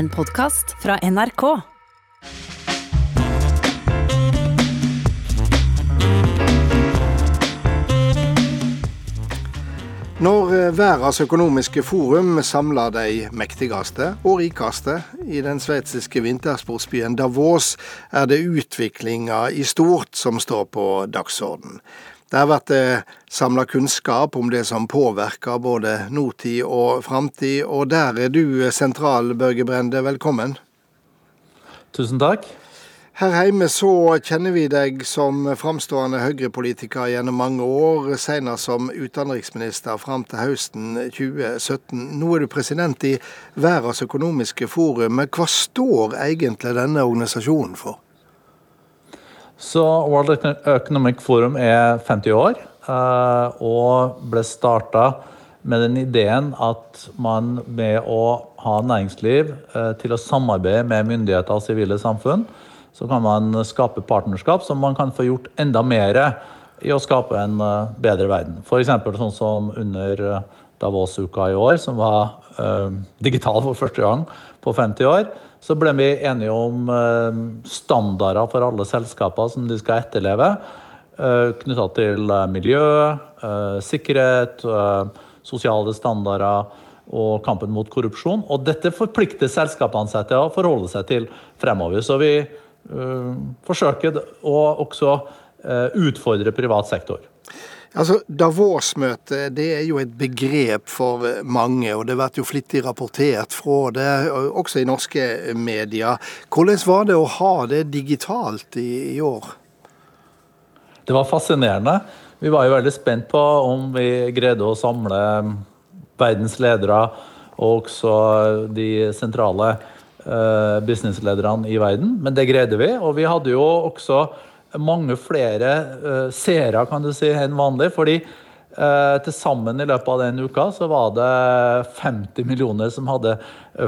En podkast fra NRK. Når eh, Verdens økonomiske forum samler de mektigste og rikeste i den sveitsiske vintersportsbyen Davos, er det utviklinga i stort som står på dagsorden. Der blir det samla kunnskap om det som påvirker både nåtid og framtid, og der er du sentral, Børge Brende. Velkommen. Tusen takk. Her hjemme så kjenner vi deg som framstående Høyre-politiker gjennom mange år, senest som utenriksminister fram til høsten 2017. Nå er du president i Verdens økonomiske forum. Hva står egentlig denne organisasjonen for? Så World Economic Forum er 50 år eh, og ble starta med den ideen at man med å ha næringsliv eh, til å samarbeide med myndigheter og sivile samfunn, så kan man skape partnerskap som man kan få gjort enda mer i å skape en eh, bedre verden. F.eks. sånn som under Davos-uka i år, som var digital for første gang på 50 år. Så ble vi enige om uh, standarder for alle selskaper som de skal etterleve. Uh, Knytta til miljø, sikkerhet, sosiale standarder og kampen mot korrupsjon. Og dette forplikter selskapene seg til å forholde seg til fremover. Så vi forsøker å også eh, utfordre privat sektor. Altså, Davos-møtet det er jo et begrep for mange, og det blir jo flittig rapportert fra det, også i norske medier. Hvordan var det å ha det digitalt i, i år? Det var fascinerende. Vi var jo veldig spent på om vi greide å samle verdens ledere og også de sentrale Eh, businesslederne i verden, men det greide vi. Og vi hadde jo også mange flere uh, seere kan du si, enn vanlig. fordi uh, til sammen i løpet av den uka så var det 50 millioner som hadde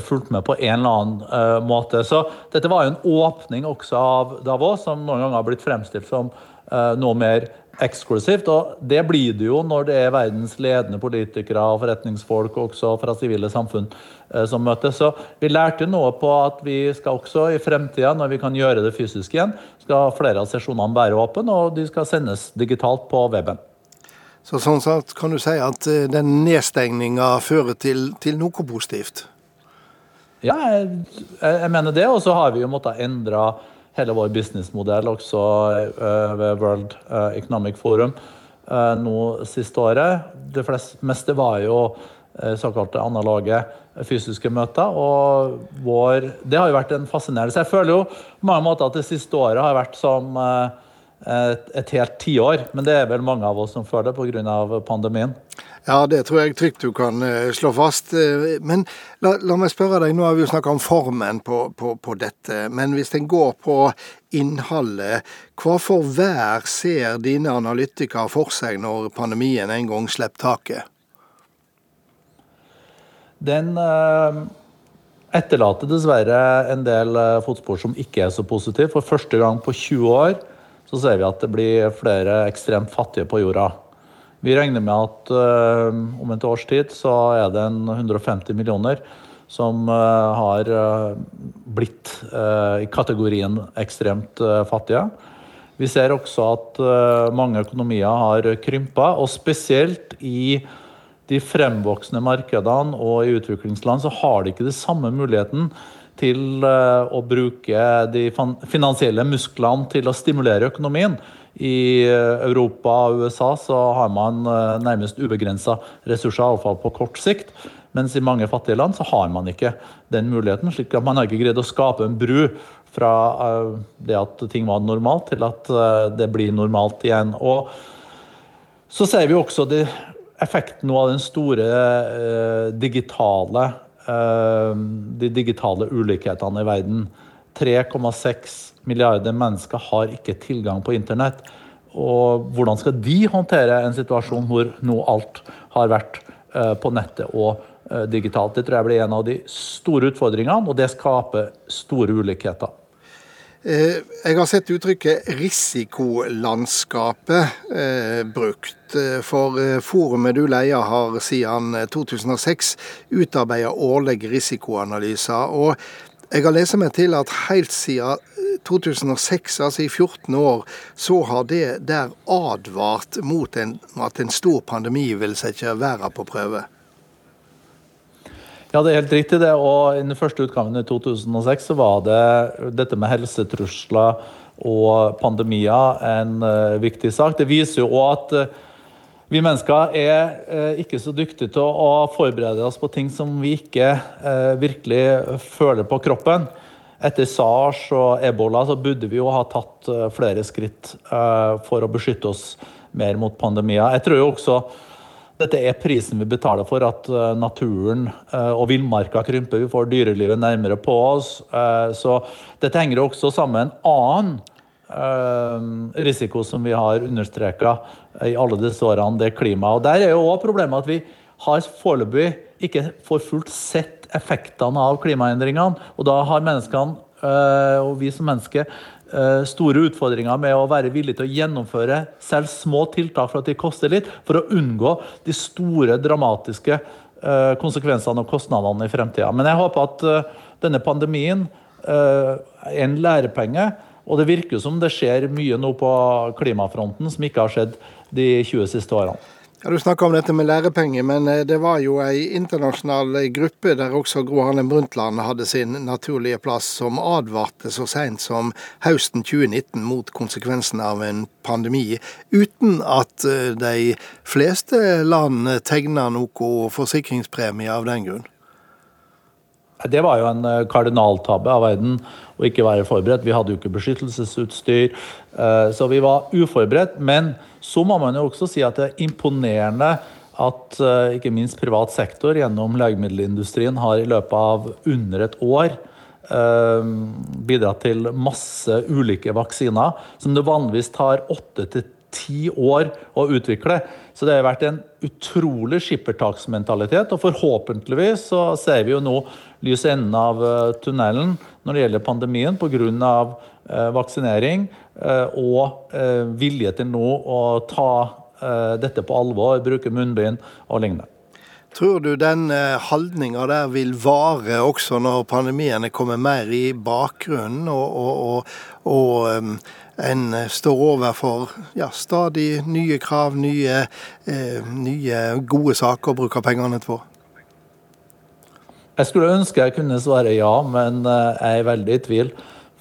fulgt med på en eller annen uh, måte. Så dette var jo en åpning også av Davos, som noen ganger har blitt fremstilt som noe mer eksklusivt. Og det blir det jo når det er verdens ledende politikere og forretningsfolk også fra sivile samfunn eh, som møtes. Så vi lærte noe på at vi skal også i fremtida, når vi kan gjøre det fysisk igjen, skal flere av sesjonene være åpne, og de skal sendes digitalt på weben. Så sånn sett kan du si at eh, den nedstengninga fører til, til, noe positivt? Ja, jeg, jeg mener det. Og så har vi jo måttet endre hele vår businessmodell også eh, ved World eh, Economic Forum eh, nå siste året. Det meste var jo såkalte analoge fysiske møter. Og vår, det har jo vært en fascinerende Jeg føler jo på mange måter at det siste året har vært som et helt tiår. Men det er vel mange av oss som føler det pga. pandemien. Ja, det tror jeg trygt du kan uh, slå fast. Uh, men la, la, meg spørre deg, nå har vi jo snakka om formen på, på, på, dette. Men hvis en går på innholdet, hva for vær ser dine analytikere for seg når pandemien en gang slipper taket? Den uh, etterlater dessverre en del fotspor som ikke er så positive. For første gang på 20 år så ser vi at det blir flere ekstremt fattige på jorda. Vi regner med at uh, om et års tid så er det en 150 millioner som uh, har uh, blitt i kategorien ekstremt fattige. Vi ser også at mange økonomier har krympa, og spesielt i de fremvoksende markedene og i utviklingsland så har de ikke den samme muligheten til å bruke de finansielle musklene til å stimulere økonomien. I eh, Europa og USA så har man eh, nærmest ubegrensa ressurser, iallfall på kort sikt. Mens i mange fattige land så har man ikke den muligheten. slik at Man har ikke greid å skape en bru fra eh, det at ting var normalt, til at det blir normalt igjen. Og så ser vi også det, effekten av den store digitale de digitale ulikhetene i verden. 3,6 milliarder mennesker har ikke tilgang på internett. Og hvordan skal de håndtere en situasjon hvor nå alt har vært eh, på nettet og eh, digitalt? Det tror jeg blir en av de store utfordringene, og det skaper store ulikheter. Eh, jeg har sett uttrykket 'risikolandskapet' brukt. For forumet du leier har siden 2006 utarbeidet årlige risikoanalyser. og jeg har lest meg til at helt siden 2006, altså i 14 år, så har det der advart mot en, at en stor pandemi vil sette verden på prøve. Ja, det er helt riktig det. Og i den første utgangen i 2006 så var det dette med helsetrusler og pandemier en uh, viktig sak. Det viser jo òg at uh, vi mennesker er uh, ikke så dyktige til å, forberede oss på ting som vi ikke virkelig føler på kroppen. Etter SARS og ebola så burde vi jo ha tatt flere skritt for å beskytte oss mer mot pandemier. Jeg tror jo også dette er prisen vi betaler for at eh, naturen eh, og villmarka krymper. Vi får dyrelivet nærmere på oss. Eh, så dette henger jo også sammen med en annen risiko som vi har understreka i alle disse årene, det er klima. Og Der er jo også problemet at vi har foreløpig ikke for fullt sett effektene av klimaendringene. Og da har menneskene og vi som mennesker Eh, store utfordringer med å være villig til å gjennomføre selv små tiltak for at de koster litt, for å unngå de store, dramatiske eh, konsekvensene og kostnadene i fremtida. Men jeg håper at eh, denne pandemien er en lærepenge. Og det virker som det skjer mye nå på klimafronten som ikke har skjedd de 20 siste årene. Ja, Du snakka om dette med lærepenger, men eh, det var jo ei internasjonal gruppe der også Gro Harlem Brundtland hadde sin naturlige plass, som advarte så seint som høsten 2019 mot konsekvensen av en pandemi, uten at eh, de fleste land tegna noe forsikringspremie av den grunn. Det var jo en eh, kardinaltabbe av verden å ikke være forberedt. Vi hadde jo ikke beskyttelsesutstyr, så vi var uforberedt. men så må man jo også si at det er imponerende at eh, ikke minst privat sektor gjennom legemiddelindustrien har i løpet av under et år eh, bidratt til masse ulike vaksiner som det vanligvis tar åtte til ti år å utvikle. Så det har vært en utrolig skippertaksmentalitet. Og forhåpentligvis så ser vi jo nå lys enden av eh, tunnelen når det gjelder pandemien pga. vaksinering. Eh, og eh, vilje til nå å ta eh, dette på alvor, bruke munnbind og lignende. Tror du den holdninga der vil vare også når pandemiene kommer mer i bakgrunnen, og, og, og, og en står overfor ja, stadig nye krav, nye, eh, nye, gode saker å bruke pengene på? Jeg skulle ønske jeg kunne svare ja, men jeg er veldig i tvil.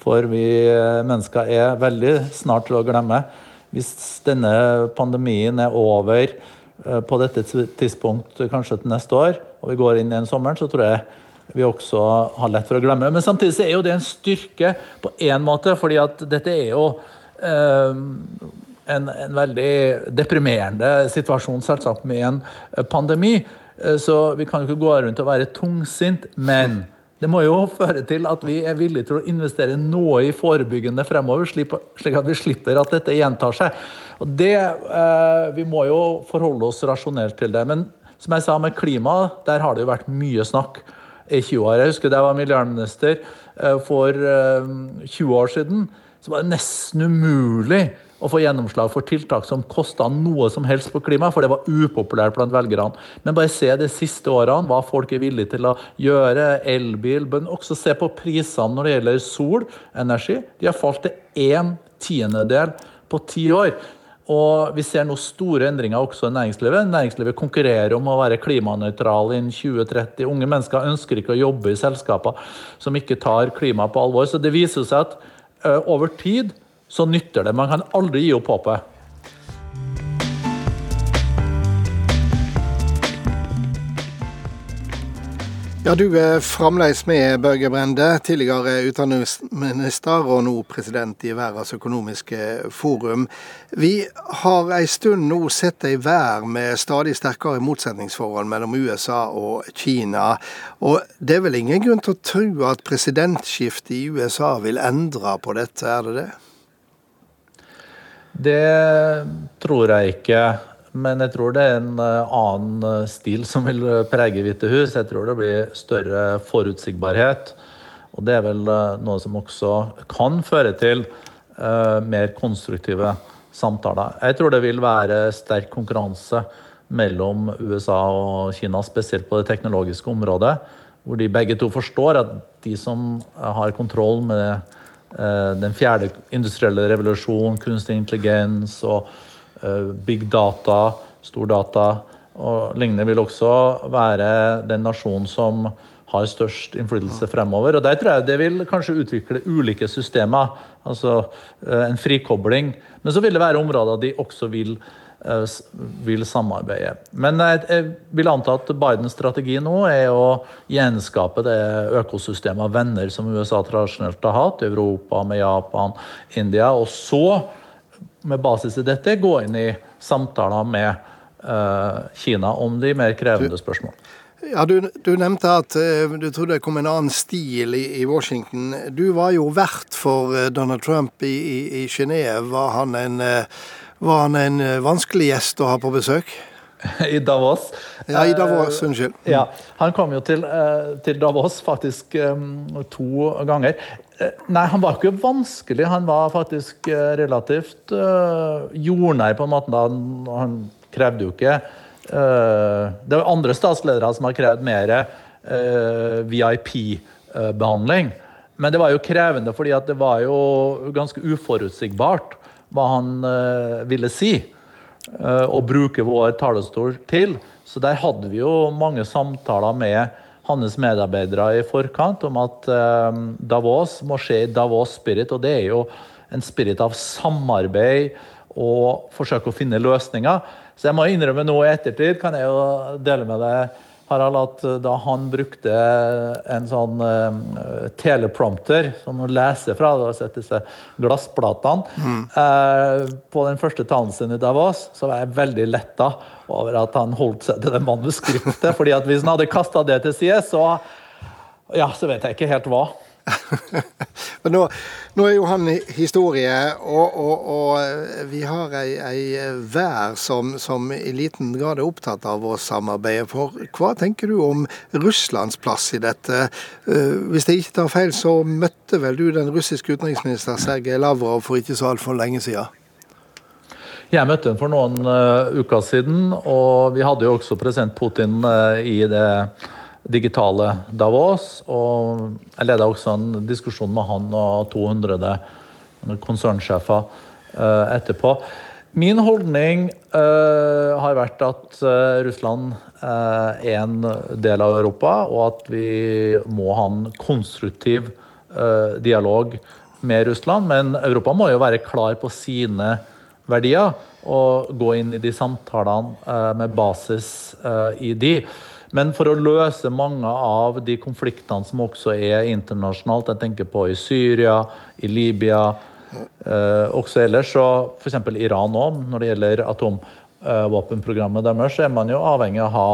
For vi eh, mennesker er veldig snart til å glemme. Hvis denne pandemien er over eh, på dette tidspunkt kanskje til neste år, og vi går inn i en sommer, så tror jeg vi også har lett for å glemme. Men samtidig så er jo det en styrke på én måte, fordi at dette er jo eh, en, en, veldig deprimerende situasjon, selvsagt, med en pandemi. Eh, så vi kan jo ikke gå rundt og være tungsint, men det må jo føre til at vi er villige til å investere noe i forebyggende fremover, slik at vi slipper at dette gjentar seg. Og det, eh, Vi må jo forholde oss rasjonelt til det. Men som jeg sa med klima, der har det jo vært mye snakk i 20 år. Jeg husker da jeg var miljøminister eh, for eh, 20 år siden. Så var det nesten umulig å få gjennomslag for tiltak som kosta noe som helst på klima, for det var upopulært blant velgerne. Men bare se de siste årene hva folk er villige til å gjøre. Elbil, men også se på prisene når det gjelder solenergi. De har falt til en tiendedel på ti år. Og vi ser nå store endringer også i næringslivet. Næringslivet konkurrerer om å være klimanøytrale innen 2030. Unge mennesker ønsker ikke å jobbe i selskaper som ikke tar klima på alvor. Så det viser seg at over tid så nytter det. Man kan aldri gi opp håpet. Ja, Du er fremdeles med, Børge Brende, tidligere utdanningsminister og nå president i Verdens økonomiske forum. Vi har en stund nå sett ei vær med stadig sterkere motsetningsforhold mellom USA og Kina. Og det er vel ingen grunn til å tro at presidentskiftet i USA vil endre på dette, er det det? Det tror jeg ikke. Men jeg tror det er en eh, annen eh, stil som vil prege Hvite hus. Jeg tror det blir større forutsigbarhet. Og det er vel noe som også kan føre til mer konstruktive samtaler. Jeg tror det vil være sterk konkurranse mellom USA og Kina, spesielt på det teknologiske området, hvor de begge to forstår at de som har kontroll med eh, den fjerde industrielle revolusjon, kunstig intelligens og eh, big data, stordata og lignende, vil også være den nasjonen som har størst innflytelse fremover. Og Der tror jeg det vil kanskje utvikle ulike systemer, altså eh, en frikobling. Men så vil det være områder de også vil Eh, vil samarbeide. Men jeg vil anta at Bidens strategi nå er å gjenskape det økosystemet av venner som USA tradisjonelt har hatt, Europa med Japan, India, og så, med basis i dette, gå inn i samtaler med uh, Kina om de mer krevende spørsmål. Ja, du, du, nevnte at du trodde det kom en annen stil i, i, Washington. Du var jo vert for Donald Trump i, i, i Genéve. Var han en var han en eh, vanskelig gjest å ha på besøk? I Davos. Ja, i Davos, eh, unnskyld. Ja, Han kom jo til, eh, til Davos faktisk to ganger. Nei, han var ikke vanskelig. Han var faktisk relativt jordnær på en måte. Han krevde jo ikke Det er andre statsledere som har krevd mer VIP-behandling. Men det var jo krevende fordi det var jo ganske uforutsigbart hva han uh, ville si, uh, og bruke vår talerstol til. Så der hadde vi jo mange samtaler med hans medarbeidere i forkant om at uh, Davos må skje i Davos spirit, og det er jo en spirit av samarbeid og forsøke å finne løsninger. Så jeg må innrømme nå i ettertid, kan jeg jo dele med deg Harald, at eh, da han brukte en sånn uh, teleprompter som å lese fra, du har sett disse glassplatene, mm. uh, på den første talen sin i Davos, så var jeg veldig letta over at han holdt seg til det manuskriptet. fordi at hvis han hadde kasta det til side, så ja, så vet jeg ikke helt hva. Nå, nå, er jo han historie, og, og, og vi har ei, ei vær som, som, i liten grad er opptatt av å samarbeide. For hva tenker du om Russlands plass i dette? Eh, hvis jeg ikke tar feil, så møtte vel du den russiske utenriksminister Sergej Lavrov for ikke så altfor lenge siden? Jeg møtte ham for noen uh, uker siden, og vi hadde jo også president Putin uh, i det digitale Davos. Og jeg leda også en diskusjon med han og 200 konsernsjefer uh, etterpå. Min holdning uh, har vært at uh, Russland er en del av Europa, og at vi må ha en konstruktiv dialog med Russland. Men Europa må jo være klar på sine verdier og gå inn i de samtalene med basis i de. Men for å løse mange av de konfliktene som også er internasjonalt, jeg tenker på i Syria, i Libya, eh, også ellers, så f.eks. Iran òg, når det gjelder atomvåpenprogrammet deres, så er man jo avhengig av å ha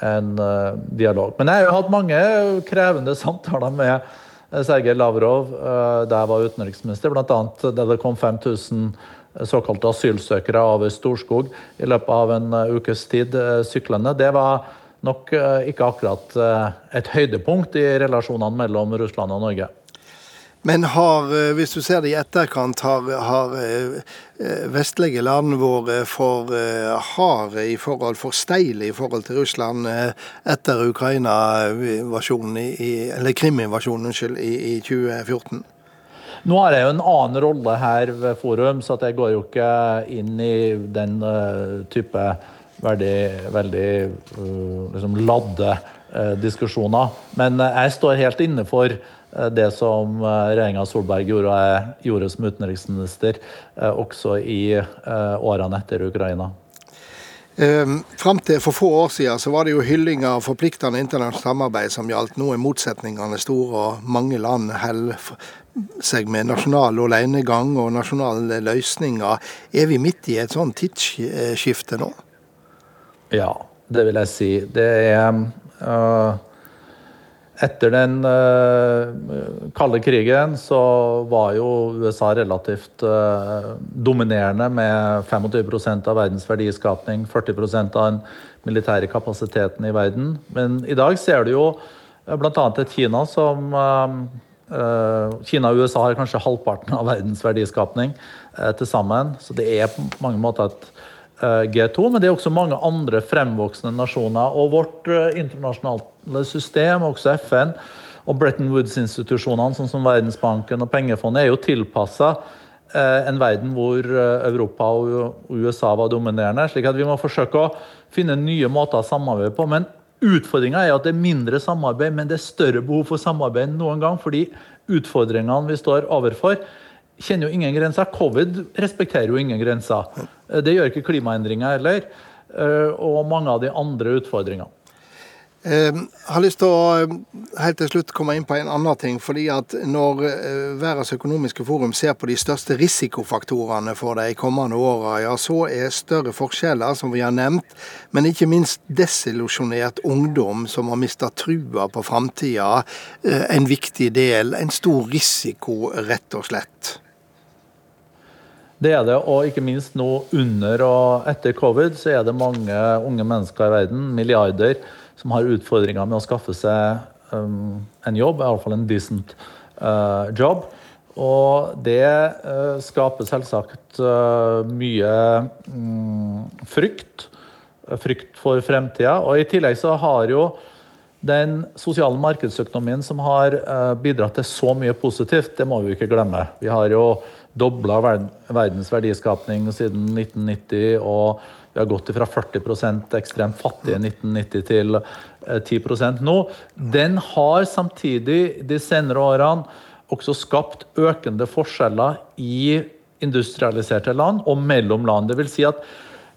en eh, dialog. Men jeg har jo hatt mange krevende samtaler med eh, Sergej Lavrov eh, da jeg var utenriksminister, bl.a. da det kom 5000 såkalte asylsøkere over Storskog i løpet av en ukes tid syklende. Det var nok eh, ikke akkurat eh, et høydepunkt i relasjonene mellom Russland og Norge. Men har, eh, hvis du ser det i etterkant, har, har vestlige land vært for harde i forhold, for steile i forhold til Russland etter Ukraina-invasjonen, eller Krim-invasjonen, unnskyld, i, i 2014? Nå har jeg jo en annen rolle her ved Forum, så jeg går jo ikke inn i den type veldig, veldig uh, liksom ladde uh, diskusjoner. Men uh, jeg står helt inne for det som regjeringa Solberg gjorde, og jeg gjorde som utenriksminister også i årene etter Ukraina. Um, Fram til for få år siden så var det jo hylling av forpliktende internasjonalt samarbeid som gjaldt. Nå er motsetningene store, og mange land holder seg med nasjonal alenegang og nasjonale løsninger. Er vi midt i et sånt tidsskifte nå? Ja, det vil jeg si. Det er uh, Etter den uh, kalde krigen så var jo USA relativt uh, dominerende med 25% av verdens verdiskapning, 40% av den militære kapasiteten i verden. Men i dag ser du jo bl.a. et Kina som Kina og USA har kanskje halvparten av verdens verdiskapning til sammen. Så det er på mange måter et G2, men det er også mange andre fremvoksende nasjoner. Og vårt internasjonale system, også FN, og Bretton Woods-institusjonene, sånn som Verdensbanken og Pengefondet, er jo tilpassa Eh, en verden hvor eh, Europa og USA var dominerende. slik at vi må forsøke å finne nye måter å samarbeide på. Men utfordringa er at det er mindre samarbeid, men det er større behov for samarbeid enn noen gang. fordi utfordringene vi står overfor, kjenner jo ingen grenser. Covid respekterer jo ingen grenser. Eh, det gjør ikke klimaendringer heller. Og mange av de andre utfordringene. Jeg ehm, har lyst til å ehm, helt til slutt komme inn på en annen ting. fordi at Når eh, Verdens økonomiske forum ser på de største risikofaktorene for de kommende åra, ja, så er større forskjeller, som vi har nevnt, men ikke minst desillusjonert ungdom som har mista trua på framtida, eh, en viktig del. En stor risiko, rett og slett. Det er det, og ikke minst nå under og etter covid, så er det mange unge mennesker i verden, milliarder, som har utfordringer med å skaffe seg um, en jobb, iallfall en decent uh, job. Og det uh, skaper selvsagt uh, mye um, frykt. Frykt for fremtida. Og i tillegg så har jo den sosiale markedsøkonomien som har uh, bidratt til så mye positivt, det må vi ikke glemme. Vi har jo dobla verdens verdiskapning siden 1990. og vi har gått fra 40 ekstremt fattige i 1990 til 10 eh, nå. Den har samtidig de senere årene også skapt økende forskjeller i industrialiserte land og mellom land. Det vil si at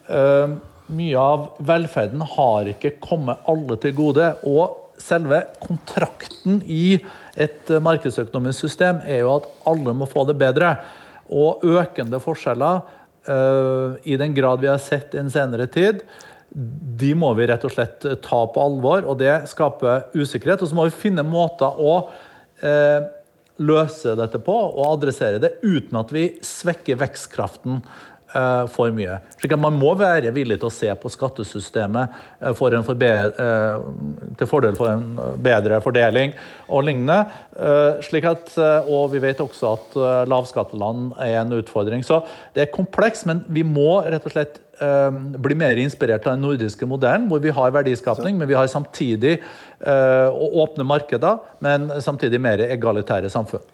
uh, mye av velferden har ikke kommet alle til gode. Og selve kontrakten i et markedsøkonomisk system er jo at alle må få det bedre. Og økende forskjeller Eh, i den grad vi har sett i en senere tid, de må vi rett og slett ta på alvor. og Det skaper usikkerhet. Og så må vi finne måter å eh, løse dette på og adressere det uten at vi svekker vekstkraften Eh, for mye. Slik at Man må være villig til å se på skattesystemet eh, for forbe- eh, til fordel for en bedre fordeling og lignende. Slik at, og vi vet også at lavskatteland er en utfordring. Så det er komplekst, men vi må rett og slett bli mer inspirert av den nordiske modellen, hvor vi har verdiskapning, men vi har samtidig åpne markeder, men samtidig mer egalitære samfunn.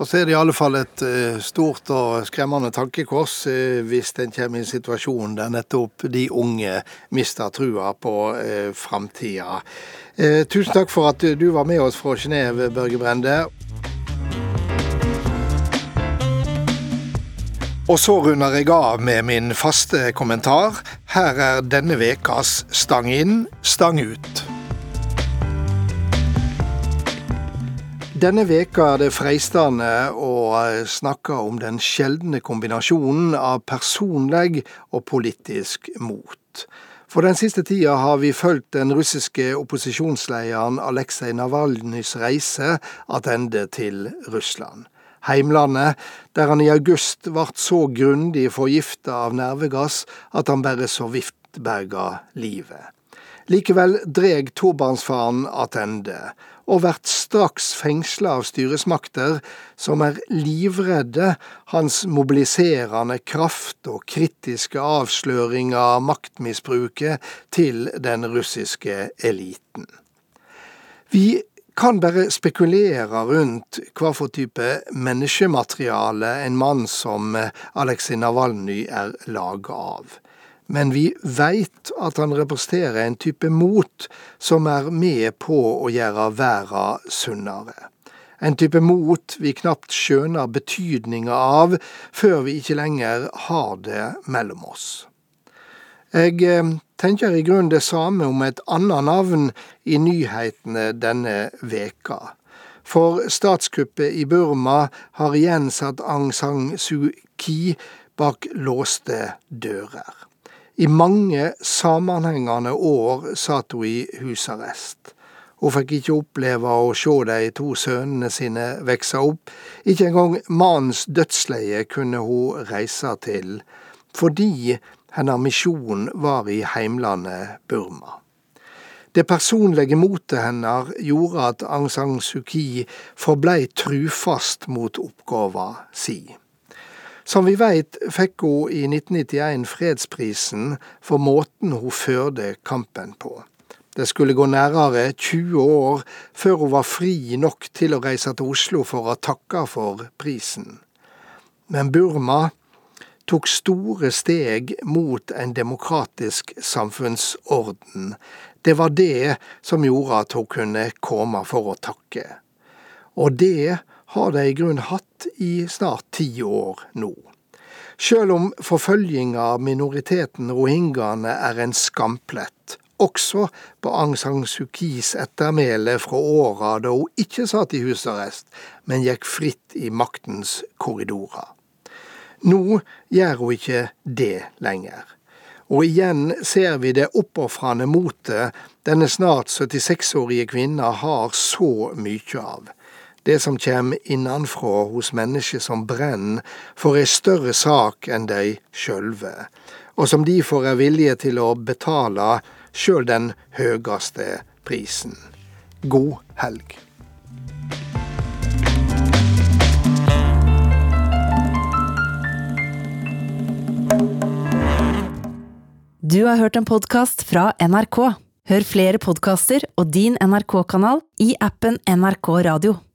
Og så er det i alle fall et uh, stort og skremmende tankekors uh, hvis en kommer i en situasjon der nettopp de unge mister trua på uh, framtida. Tusen takk for at du var med oss fra Genéve, Børge Brende. Og så runder jeg av med min faste kommentar. Her er denne vekas Stang inn, stang ut. Denne veka er det freistende å eh, snakke om den sjeldne kombinasjonen av personlig og politisk mot. For den siste tida har vi fulgt den russiske opposisjonslederen Aleksej Navalnyjs reise tilbake til Russland. Heimlandet, der han i august ble så grundig forgifta av nervegass at han bare så vidt berga livet. Likevel dreg tobarnsfaren attende, og vært straks fengsla av styresmakter som er livredde hans mobiliserende kraft og kritiske avsløring av maktmisbruket til den russiske eliten. Vi kan bare spekulere rundt hva for type menneskemateriale en mann som Aleksej Navalnyj er laga av men vi veit at han representerer en type mot som er med på å gjøre verda sunnere. En type mot vi knapt skjønner betydninga av før vi ikke lenger har det mellom oss. Jeg eh, tenker i grunnen det samme om et annet navn i nyhetene denne veka. For statskuppet i Burma har igjen satt Aung San Suu Kyi bak låste dører. I mange sammenhengende år satt hun i husarrest. Hun fikk ikke oppleve å se de to sønnene sine vokse opp. Ikke engang mannens dødsleie kunne hun reise til, fordi hennes misjon var i heimlandet Burma. Det personlige motet hennes gjorde at Aung San Suu Kyi forblei trufast mot oppgåva si. Som vi veit, fikk hun i 1991 fredsprisen for måten hun førte kampen på. Det skulle gå nærere 20 år før hun var fri nok til å reise til Oslo for å takke for prisen. Men Burma tok store steg mot en demokratisk samfunnsorden. Det var det som gjorde at hun kunne komme for å takke. Og det har de i grunn hatt i snart ti år nå. Sjøl om forfølginga av minoriteten rohingyaene er en skamplett, også på Aung San Suu Kyis ettermæle fra åra da hun ikke satt i husarrest, men gikk fritt i maktens korridorer. Nå gjør hun ikke det lenger. Og igjen ser vi det oppofrende motet denne snart 76-årige kvinna har så mye av. Det som kjem innanfra hos mennesker som brenner for ei større sak enn dei sjølve, og som difor er villige til å betale sjøl den høgaste prisen. God helg. Du har hørt en podkast fra NRK. Hør flere podkaster og din NRK-kanal i appen NRK Radio.